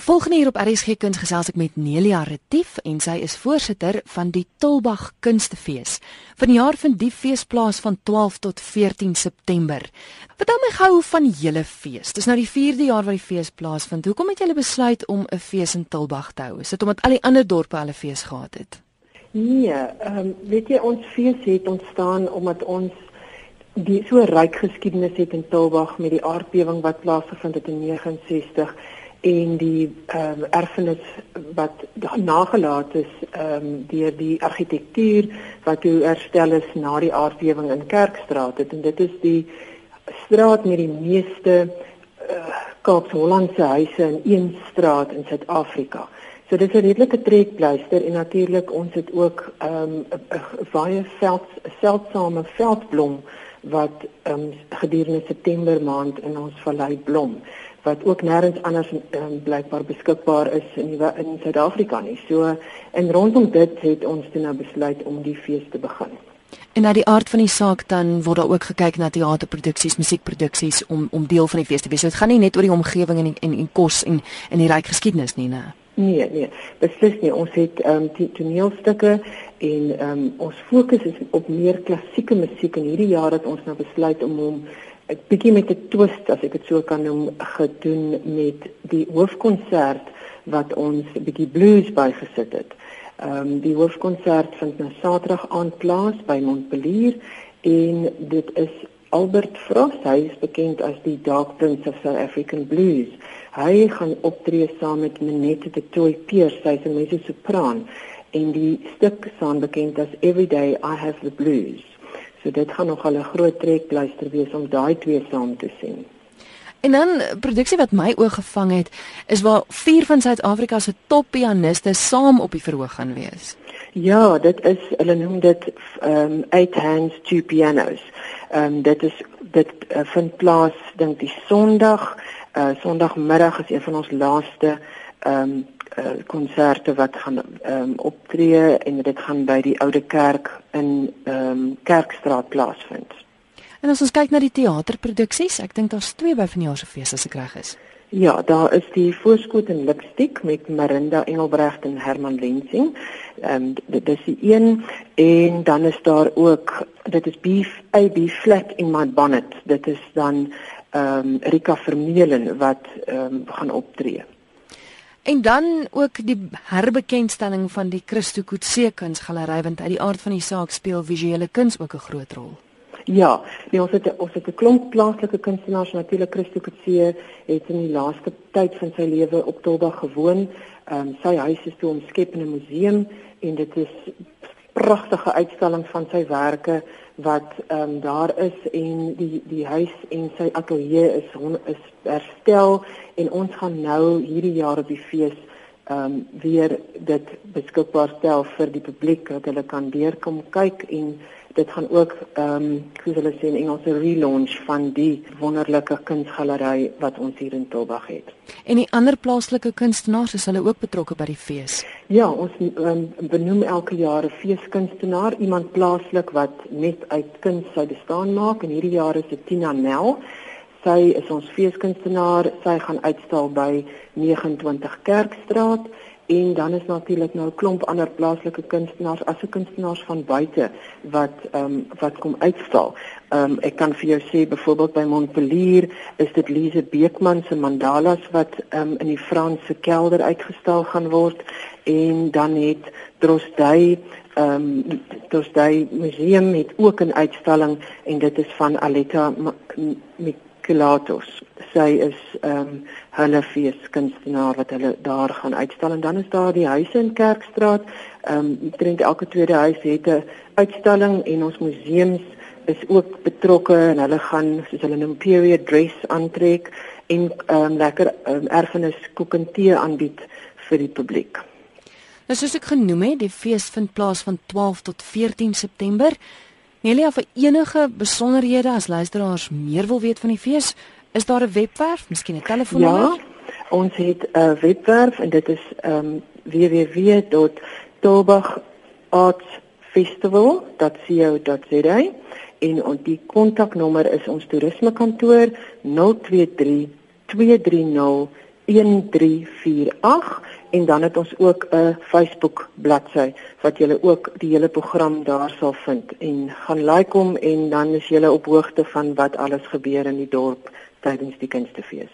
Volgende hier op RSG Kuns gesels ek met Nelia Retief en sy is voorsitter van die Tulbag Kunstefees. Vanjaar vind die fees plaas van 12 tot 14 September. Vertel my gou van julle fees. Dis nou die 4de jaar wat die fees plaasvind. Hoekom het julle besluit om 'n fees in Tulbag te hou? Is dit omdat al die ander dorpe hulle fees gehad het? Nee, ehm um, weet jy ons fees het ontstaan omdat ons die so ryk geskiedenis het in Tulbag met die aardbewing wat plaasgevind het in 69 en die ehm um, erfenis wat nagelaat is ehm um, deur die argitektuur wat toe herstel is na die aardbewing in Kerkstraat het en dit is die straat met die meeste uh, Kaapse-Hollandse huise in een straat in Suid-Afrika. So dit is 'n redelike trekpleister en natuurlik ons het ook ehm um, 'n baie veld seldsame veldblom wat ehm um, gedurende September maand in ons vallei blom wat ook nêrens anders um, blykbaar beskikbaar is in die, in Suid-Afrika nie. So en rondom dit het ons toe nou besluit om die fees te begin. En na die aard van die saak dan word daar ook gekyk na teaterproduksies, musiekproduksies om om deel van die fees te wees. So dit gaan nie net oor die omgewing en en, en kos en in die ryk geskiedenis nie, nee. Nee, nee. Beslis nie. Ons het ehm um, toneelstukke en ehm um, ons fokus is op meer klassieke musiek en hierdie jaar het ons nou besluit om hom bietjie met 'n twist as ek dit so kan noem gedoen met die hoofkonsert wat ons 'n bietjie blues bygesit het. Ehm um, die hoofkonsert vind nou Saterdag aand plaas by Montpellier en dit is Albert Frost, hy is bekend as die Dark Prince of South African Blues. Hy gaan optree saam met Minette de Toy Pierce, sy is 'n mezzo-sopran en die stuk staan bekend as Everyday I Have the Blues. So dit gaan nog al 'n groot trekpleister wees om daai twee saam te sien. En dan produksie wat my oog gevang het, is waar vier van Suid-Afrika se toppianiste saam op die verhoog gaan wees. Ja, dit is hulle noem dit um eight hands two pianos. Um dit is dit uh, vind plaas dink die Sondag, uh Sondagmiddag is een van ons laaste um Eh, konserte uh, wat gaan ehm um, optree en dit gaan by die oude kerk in ehm um, Kerkstraat plaasvind. En as ons kyk na die teaterproduksies, ek dink daar's twee by vanjaar se fees as ek reg is. Ja, daar is die Voorskoot en Lipstick met Marinda Engelbrecht en Herman Lensing. Ehm um, dit is die een en dan is daar ook dit is Beef AB Flat in my bonnet. Dit is dan ehm um, Rika Vermeulen wat ehm um, gaan optree. En dan ook die herbekenstelling van die Christo Kutse kunsgalery want uit die aard van die saak speel visuele kuns ook 'n groot rol. Ja, nee, ons het ons het 'n klomp plaaslike kunstenaars natuurlik Christo Kutse het in die laaste tyd van sy lewe op Tolba gewoon. Ehm um, sy huis is toe omskep in 'n museum en dit is pragtige uitstalling van sy werke wat ehm um, daar is en die die huis en sy ateljee is is herstel en ons gaan nou hierdie jaar op die fees ehm um, weer dit beskikbaar stel vir die publiek dat hulle kan deurkom kyk en dit gaan ook ehm um, hoe hulle sê in Engels 'n relaunch van die wonderlike kunsgalery wat ons hier in Tobag het. En die ander plaaslike kunstenaars is hulle ook betrokke by die fees. Ja, ons um, benoem elke jaar 'n feeskunstenaar, iemand plaaslik wat net uit kuns sy bestaan maak en hierdie jaar is dit Tina Nel. Sy is ons feeskunstenaar. Sy gaan uitstal by 29 Kerkstraat en dan is natuurlik nou 'n klomp ander plaaslike kunstenaars as 'n kunstenaars van buite wat ehm um, wat kom uitstal. Ehm um, ek kan vir jou sê byvoorbeeld by Montpellier is dit Lise Beekman se mandalas wat ehm um, in die Franse kelder uitgestal gaan word en dan het Drosdey ehm um, Drosdey museum het ook 'n uitstalling en dit is van Aletta Mikelatos sy is ehm um, hulle feeskunstenaar wat hulle daar gaan uitstal en dan is daar die huise in Kerkstraat. Ehm um, drink elke tweede huis het 'n uitstalling en ons museums is ook betrokke en hulle gaan soos hulle noem period dress aantrek en ehm um, lekker um, erfenis koek en tee aanbied vir die publiek. Nou soos ek genoem het, die fees vind plaas van 12 tot 14 September. Nelia vir enige besonderhede as luisteraars meer wil weet van die fees, Is daar 'n webwerf, miskien 'n telefoonnommer? Ja. Ons het 'n webwerf en dit is ehm um, www.tobagartsfestival.co.za en ons die kontaknommer is ons toerismekantoor 023 230 1348 en dan het ons ook 'n Facebook bladsy wat julle ook die hele program daar sal vind en gaan like hom en dan is julle op hoogte van wat alles gebeur in die dorp tydens die kunstefees.